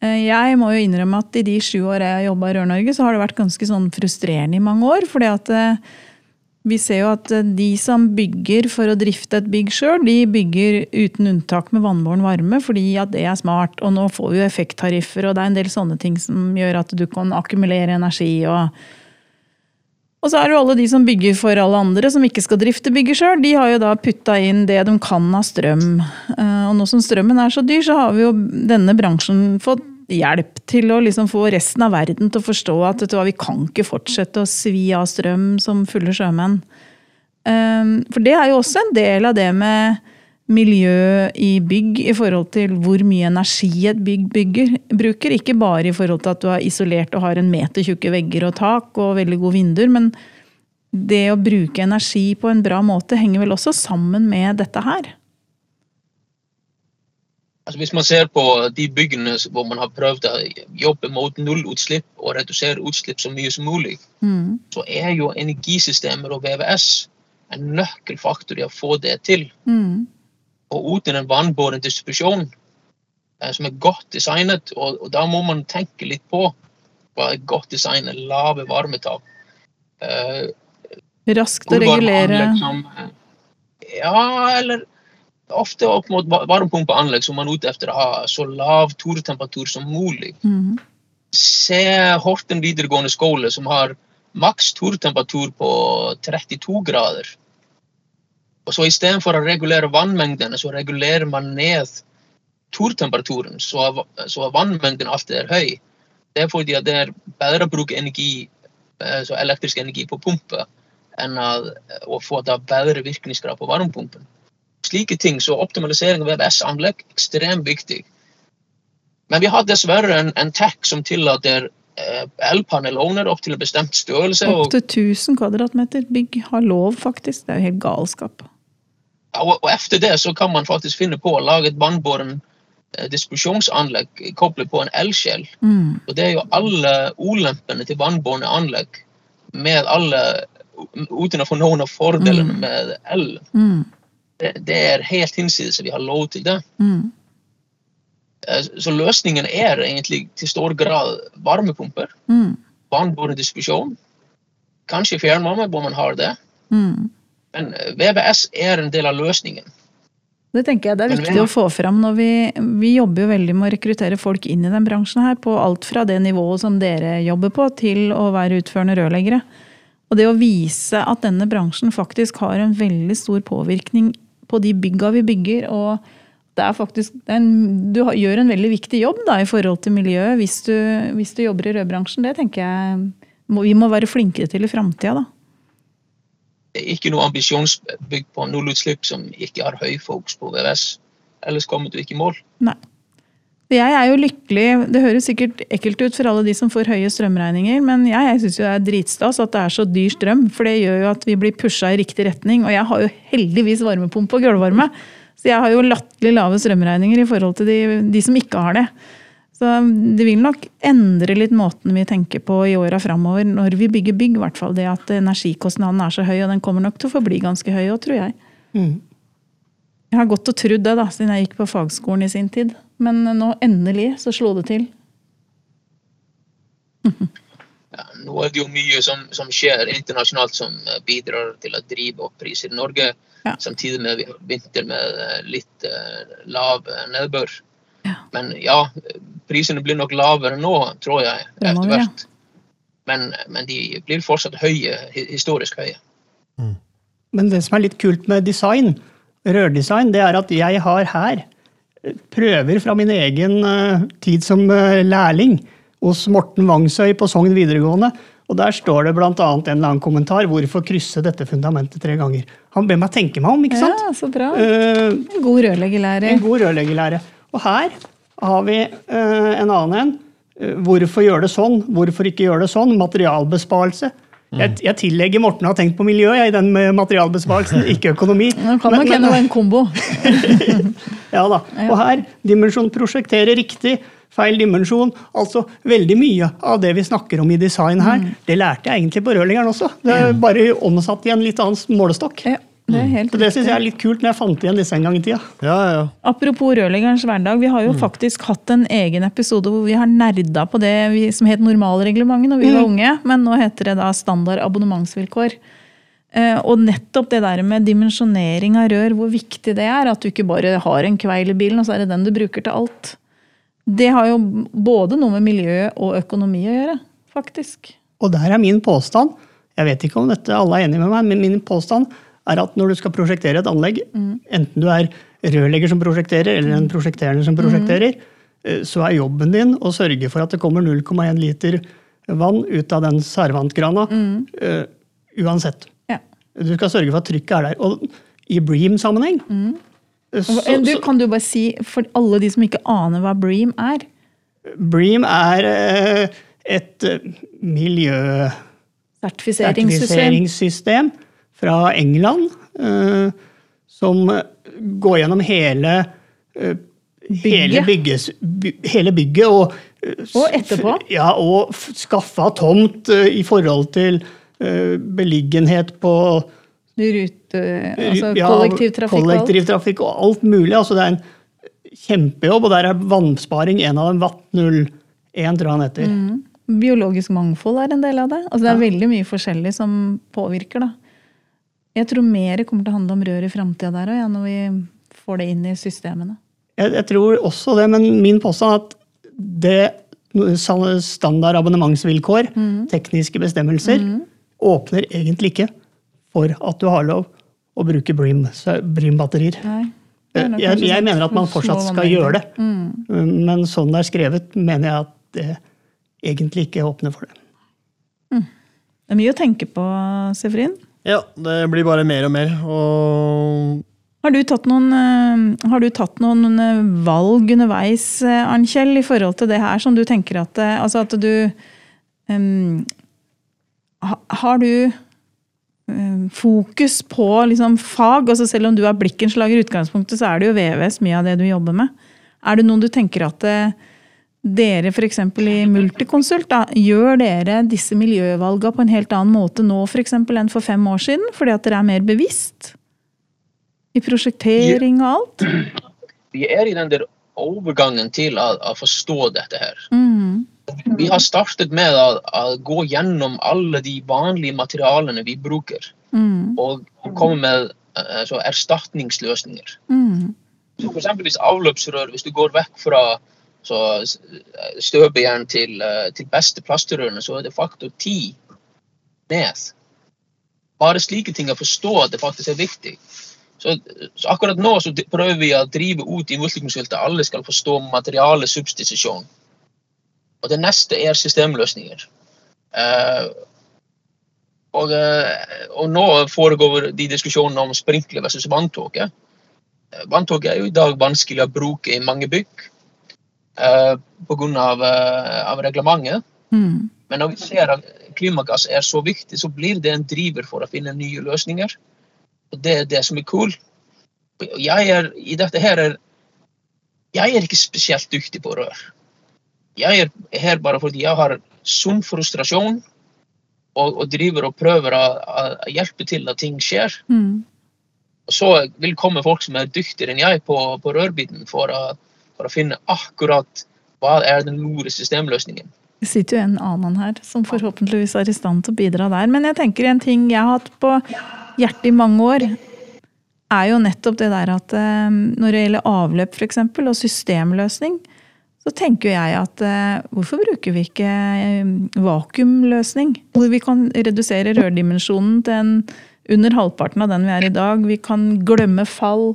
eh, jeg må jo innrømme at i de sju år jeg har jobba i Rør-Norge, så har det vært ganske sånn frustrerende i mange år. fordi at eh, vi ser jo at de som bygger for å drifte et bygg sjøl, de bygger uten unntak med vannbåren varme fordi at det er smart. Og nå får vi jo effekttariffer, og det er en del sånne ting som gjør at du kan akkumulere energi. og og så er det jo alle de som bygger for alle andre, som ikke skal drifte bygget sjøl. De har jo da putta inn det de kan av strøm. Eh, og nå som strømmen er så dyr, så har vi jo denne bransjen fått hjelp til å liksom få resten av verden til å forstå at du, vi kan ikke fortsette å svi av strøm som fulle sjømenn. Eh, for det er jo også en del av det med miljø i bygg i forhold til hvor mye energi et bygg bygger, bruker. Ikke bare i forhold til at du er isolert og har en meter tjukke vegger og tak og veldig gode vinduer, men det å bruke energi på en bra måte henger vel også sammen med dette her? Altså hvis man ser på de byggene hvor man har prøvd å jobbe mot nullutslipp og redusere utslipp så mye som mulig, mm. så er jo energisystemer og VVS en nøkkelfaktor i å få det til. Mm og uten en vannbåren distribusjon eh, som er godt designet. Og, og, da må man tenke litt på hva er godt designet, lave varmetap. Eh, Raskt å regulere som, Ja, eller ofte opp mot varmepumpeanlegg som man er ute etter å ha så lav toretemperatur som mulig. Mm. Se Horten videregående skole, som har maks toretemperatur på 32 grader. Og så Istedenfor å regulere vannmengdene, så regulerer man ned turtemperaturen, så, så vannmengden alltid er høy. Det er fordi det er bedre å bruke energi, eh, elektrisk energi på pumpe enn å få bedre virkningsgrad på varmepumpen. Slike ting, så Optimalisering av VVS-anlegg ekstremt viktig. Men vi har dessverre en, en tech som tillater eh, elpanelovner opp til en bestemt størrelse. Opp til 1000 kvadratmeter bygg har lov, faktisk. Det er jo helt galskap og, og etter det så kan man faktisk finne på å lage et vannbåren eh, distribusjonsanlegg koblet på en elskjell. Mm. Og det er jo alle ulempene til vannbårne anlegg med alle uten å få noen av fordelene mm. med el. Mm. Det, det, er helt hinsides at vi har lov til det. Mm. Eh, så løsningen er egentlig til stor grad varmepumper. Mm. Vannbåren distribusjon. Kanskje fjernvarme hvor man har det. Mm. Men VBS er en del av løsningen. Det tenker jeg det er viktig å få fram når vi, vi jobber jo veldig med å rekruttere folk inn i den bransjen her, på alt fra det nivået som dere jobber på, til å være utførende rørleggere. Og det å vise at denne bransjen faktisk har en veldig stor påvirkning på de bygga vi bygger. og det er faktisk, det er en, Du gjør en veldig viktig jobb da, i forhold til miljøet hvis du, hvis du jobber i rødbransjen. Det tenker jeg vi må være flinkere til i framtida. Det er ikke noe ambisjonsbygg på nullutslipp som ikke har høy fokus på VVS. Ellers kommer du ikke i mål. Nei. Jeg er jo lykkelig, Det høres sikkert ekkelt ut for alle de som får høye strømregninger, men jeg, jeg syns det er dritstas at det er så dyr strøm. For det gjør jo at vi blir pusha i riktig retning. Og jeg har jo heldigvis varmepumpe og gulvvarme. Så jeg har jo latterlig lave strømregninger i forhold til de, de som ikke har det. Så det vil nok endre litt måten vi tenker på i åra framover, når vi bygger bygg. I hvert fall det at energikostnaden er så høy, og den kommer nok til å forbli ganske høy òg, tror jeg. Mm. Jeg har godt og trodd det da, siden jeg gikk på fagskolen i sin tid. Men nå endelig så slo det til. ja, nå er det jo mye som, som skjer internasjonalt som bidrar til å drive opp priser i Norge. Ja. Samtidig med vi har vinter med eh, litt uh, lav eh, nedbør. Ja. Men ja, prisene blir nok lavere nå, tror jeg, etter hvert. Men, men de blir fortsatt høye, historisk høye. Men det som er litt kult med design, rørdesign, det er at jeg har her prøver fra min egen eh, tid som eh, lærling hos Morten Vangsøy på Sogn videregående. Og der står det bl.a. en eller annen kommentar 'Hvorfor krysse dette fundamentet tre ganger?' Han ber meg tenke meg om, ikke sant? Ja, så bra. Eh, En god rørleggerlære. en god rørleggerlære. Og her har vi en annen en. Hvorfor gjøre det sånn? Hvorfor ikke gjøre det sånn? Materialbesparelse. Jeg, jeg tillegger Morten å ha tenkt på miljø jeg, i den med materialbesparelsen, ikke økonomi. Nå kan nok hende det en kombo. ja da. Og her, dimensjon prosjektere riktig, feil dimensjon. Altså veldig mye av det vi snakker om i design her, det lærte jeg egentlig på rørleggeren også. Det er bare omsatt i en litt annen målestokk. Ja, det er helt Så det syns jeg er litt kult når jeg fant igjen disse en gang i tida. Ja, ja. Apropos rørleggerens hverdag, vi har jo faktisk hatt en egen episode hvor vi har nerda på det vi, som het normalreglementet når vi var unge, men nå heter det da standard abonnementsvilkår. Eh, og nettopp det der med dimensjonering av rør, hvor viktig det er. At du ikke bare har en kveil i bilen, og så er det den du bruker til alt. Det har jo både noe med miljø og økonomi å gjøre, faktisk. Og der er min påstand, jeg vet ikke om dette alle er enige med meg, men min påstand er at når du skal prosjektere et anlegg, enten du er rørlegger som prosjekterer, eller en prosjekterende som prosjekterer, mm. så er jobben din å sørge for at det kommer 0,1 liter vann ut av den servantgrana. Mm. Uh, uansett. Ja. Du skal sørge for at trykket er der. Og i Bream-sammenheng mm. Du, kan du bare si, for alle de som ikke aner hva Bream er Bream er eh, et eh, Sertifiseringssystem. Fra England eh, som går gjennom hele eh, Hele, Bygget. hele bygget og eh, Og etterpå? Ja, og skaffa tomt i forhold til beliggenhet på Rute, altså ja, kollektivtrafikk kollektivtrafikk og alt mulig. Altså, det er en kjempejobb, og der er vannsparing en av dem. Watt 01, tror han heter. Mm. Biologisk mangfold er en del av det. Altså, det er veldig mye forskjellig som påvirker. Da. Jeg tror mer kommer til å handle om rør i framtida der òg, ja, når vi får det inn i systemene. Jeg, jeg tror også det, men min påstand er at det standard abonnementsvilkår, Mm. tekniske bestemmelser, åpner egentlig ikke for at du har lov å bruke Bream- så- Bream-batterier. Nei, det er nok jeg, jeg sånn mener at man fortsatt skal gjøre det, men sånn det er skrevet, mener jeg at det egentlig ikke åpner for det. Det er mye å tenke på, Sefrin. Ja, det blir bare mer og mer. Og Har du noen, eh, har du tatt noen eh, valg underveis, eh, Arnkjell, i forhold til det her, som du tenker at Altså at du um, Har du fokus på liksom fag? altså Selv om du er blikkenslager i utgangspunktet, så er det jo VVS mye av det du jobber med. Er det noen du tenker at eh, dere f.eks. i Multiconsult, da, gjør dere disse miljøvalgene på en helt annen måte nå for eksempel, enn for fem år siden? Fordi at dere er mer bevisst? I prosjektering og alt? Vi er i den der overgangen til å, å forstå dette her. Mm. Vi har startet med å, å gå gjennom alle de vanlige materialene vi bruker, Mm. og komme med altså, erstatningsløsninger. Mm. Så for eksempel hvis avløpsrør, hvis du går vekk fra så s- støpejern til, eh, til beste plasterørene, så er det faktor 10 ned. Bare slike ting å forstå at det faktisk er viktig. Så, så akkurat nå så prøver vi å drive ut i multikonsulter. Alle skal forstå materialesubstitusjon. Og det neste er systemløsninger. Uh, og, eh, og nå foregår de diskusjonene om sprinkler versus vanntåke. Eh, Vanntåke er jo i dag vanskelig å bruke i mange bygg uh, pga. Av, eh, av reglementet. Mm. Men når vi ser at klimagass er så viktig, så blir det en driver for å finne nye løsninger. Og det er det som er cool. Og Jeg er i dette her er Jeg er ikke spesielt dyktig på rør. Jeg er her bare fordi jeg har sunn frustrasjon og, og driver og prøver å, å hjelpe til at ting skjer. Mm. Og så vil komme folk som er dyktigere enn jeg på, på rørbiten for å, for å finne akkurat hva er den lure systemløsningen. Det sitter jo en annen her som forhåpentligvis er i stand til å bidra der. Men jeg tenker en ting jeg har hatt på hjertet i mange år, er jo nettopp det der at eh, når det gjelder avløp eksempel, og systemløsning, så tenker jeg at eh, hvorfor bruker vi ikke eh, vakuumløsning? Hvor vi kan redusere rørdimensjonen til en under halvparten av den vi er i dag. Vi kan glemme fall.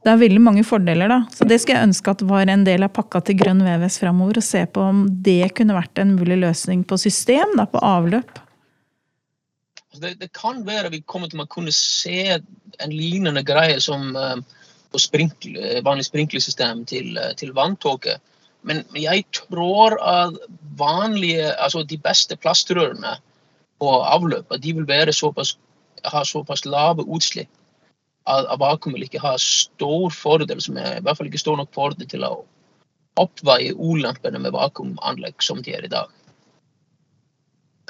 Det er veldig mange fordeler, da. Så det skulle jeg ønske at var en del av pakka til Grønn VVS framover. Og se på om det kunne vært en mulig løsning på system, da, på avløp. Altså, det, det, kan være vi kommer til å kunne se en lignende greie som uh, på sprinkle, vanlig sprinklersystem til, uh, til vanntåke. Men jeg tror at vanlige, altså de beste plastrørene på avløpet de vil såpass, ha såpass lave utslipp at vakuum vil ikke ha stor fordel, som er i hvert fall ikke stor nok fordel til å oppveie ulempene med vakuumanlegg som de er i dag.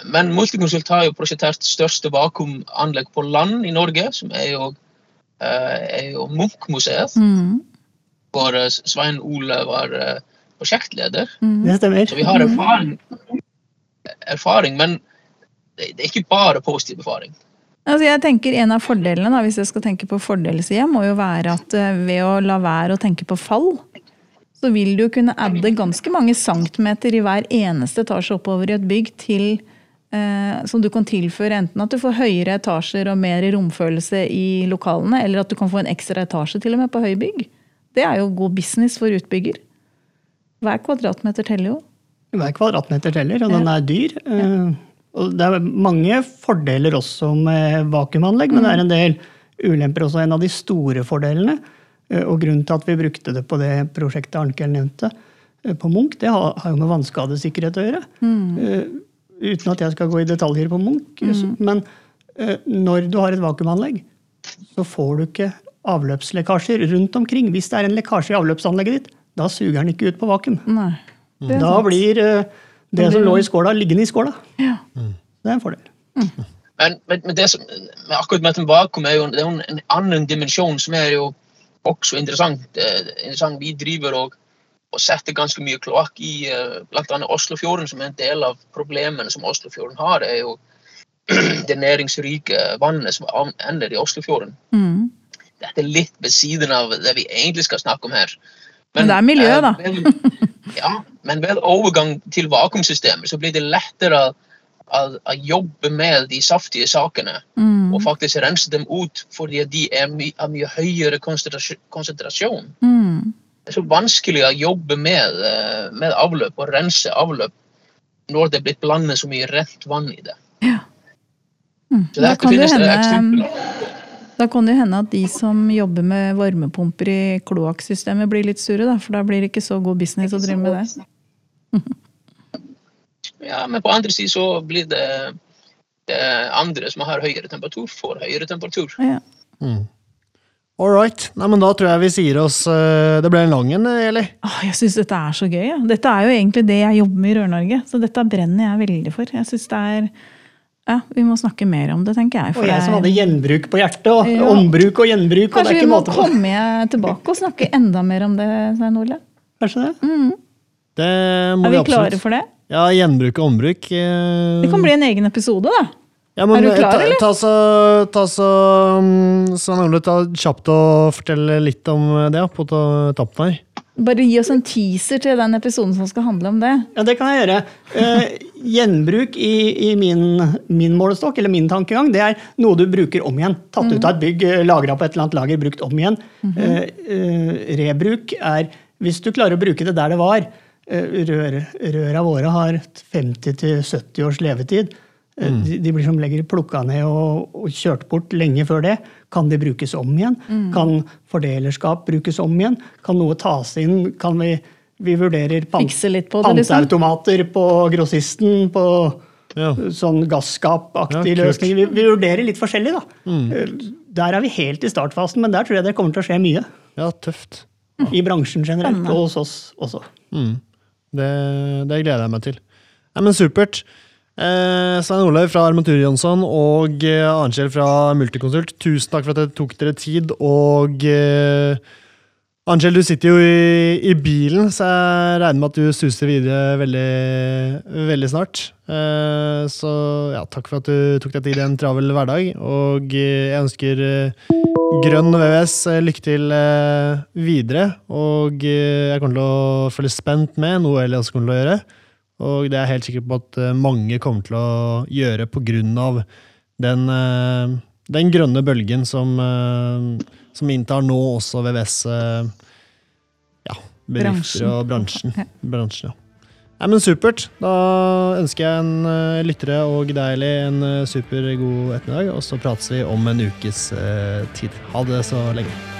Men Multiconsult har jo prosjektert største vakuumanlegg på land i Norge, som er jo, uh, jo Munch-museet. Mm. Hvor uh, Svein Ole var uh, prosjektleder. Mm. Det stemmer. Så vi har erfaring, erfaring men det, det er ikke bare positiv erfaring. Altså jeg tenker En av fordelene, da, hvis jeg skal tenke på fordelssida, må jo være at eh, ved å la være å tenke på fall, så vil du kunne adde ganske mange centimeter i hver eneste etasje oppover i et bygg til eh, som du kan tilføre enten at du får høyere etasjer og mer romfølelse i lokalene, eller at du kan få en ekstra etasje til og med på høybygg. Det er jo god business for utbygger. Hver kvadratmeter teller jo. Hver kvadratmeter teller, og den er dyr. Ja. Eh, og det er mange fordeler også med vakuumanlegg, men det er en del ulemper også. En av de store fordelene, eh, og grunnen til at vi brukte det på det prosjektet Arnkel nevnte, eh, på Munch, det har, jo med vannskadesikkerhet å gjøre. Mm. Uten at jeg skal gå i detaljer på Munch. Mm. Men når du har et vakuumanlegg, så får du ikke avløpslekkasjer rundt omkring. Hvis det er en lekkasje i avløpsanlegget ditt, da suger den ikke ut på vakuum. Nei, da blir det som lå i skåla, liggende i skåla. Ja. Det er en fordel. Mm. Men, men, men, det som, med akkurat med vakuum er jo det er en annen dimensjon som er jo også interessant. Eh, interessant. Vi driver og, og setter ganske mye kloakk i uh, bl.a. Oslofjorden, som er en del av problemene som Oslofjorden har. er jo det næringsrike vannet som ender i Oslofjorden. Mm. Dette er litt ved siden av det vi egentlig skal snakke om her. Men, men det er miljø, da. Ja, men ved overgang til vakuumsystemet så blir det lettere å, jobbe med de saftige sakene mm. og faktisk rense dem ut fordi de er my, av mye høyere konsentrasjon. Mm. Det er så vanskelig å jobbe med, eh, med, avløp og rense avløp når det blitt blandet så mye rent vann i det. Ja. Mm. Så det, det finnes det eksempler. Da kan det hende at de som jobber med varmepumper i kloakksystemet, blir litt sure, da, for da blir det ikke så god business å drive med det. ja, men på andre siden så blir det, det andre som har høyere temperatur, får høyere temperatur. Ja. Mm. All right. Nei, men da tror jeg vi sier oss uh, Det ble en lang en, Eli? Oh, jeg syns dette er så gøy. Ja. Dette er jo egentlig det jeg jobber med i Rør-Norge. Så dette brenner jeg veldig for. Jeg synes det er ja, Vi må snakke mer om det, tenker jeg. og jeg som hadde gjenbruk på hjertet. og ja. Ombruk og gjenbruk. Kanskje og vi må komme tilbake og snakke enda mer om det, Svein Ole? Kanskje det? Mm. det må er vi, vi klare for det? Ja, gjenbruk og ombruk. Eh... Det kan bli en egen episode, da. Ja, men, er du klar, ta, eller? Ta så, ta så, um, Svein Ole, ta kjapt og fortell litt om det på tappen her. Bare gi oss en teaser til den episoden som skal handle om det. Ja, det kan jeg gjøre. Eh, gjenbruk i, i min, min, målestokk, eller min tankegang, det er noe du bruker om igjen. Tatt ut av et bygg, eh, lagra på et eller annet lager, brukt om igjen. -hmm. eh, rebruk er hvis du klarer å bruke det der det var. Eh, rør, røra våre har 50-70 års levetid. Eh, mm. De, de, blir som legger plukka ned og, og, kjørt bort lenge før det. Kan de brukes om igjen? Mm. Kan fordelerskap brukes om igjen? Kan noe tas inn? Kan vi, vi vurderer pant, på panteautomater liksom. på grossisten? på ja. sånn gasskapaktig ja, løsning. Vi, vi, vurderer litt forskjellig, da. Mm. Eh, der er vi helt i startfasen, men der tror jeg det kommer til å skje mye. Ja, tøft. Ja. I bransjen generelt, og hos oss også. Mm. Det, det, gleder jeg meg til. Nei, men supert. Eh, Svein Olaug fra Armatur Jonsson og eh, Arnskjell fra Multiconsult, tusen takk for at dere tok dere tid og eh, Angel, du sitter jo i, i, bilen, så jeg regner med at du suser videre veldig, veldig snart. Eh, så ja, takk for at du tok deg tid i en travel hverdag. Og jeg ønsker eh, Grønn VVS lykke til eh, videre. Og jeg kommer til å følge spent med, noe Eli også kommer til å gjøre. Og det er jeg helt sikker på at mange kommer til å gjøre på grunn av den, den grønne bølgen som som inntar nå også VVS eh, ja, bedrifter og bransjen. Ja. bransjen ja. Nei, men Supert. Da ønsker jeg en lyttere og deg, en supergod super god ettermiddag, og så prates vi om en ukes tid. Ha det så lenge.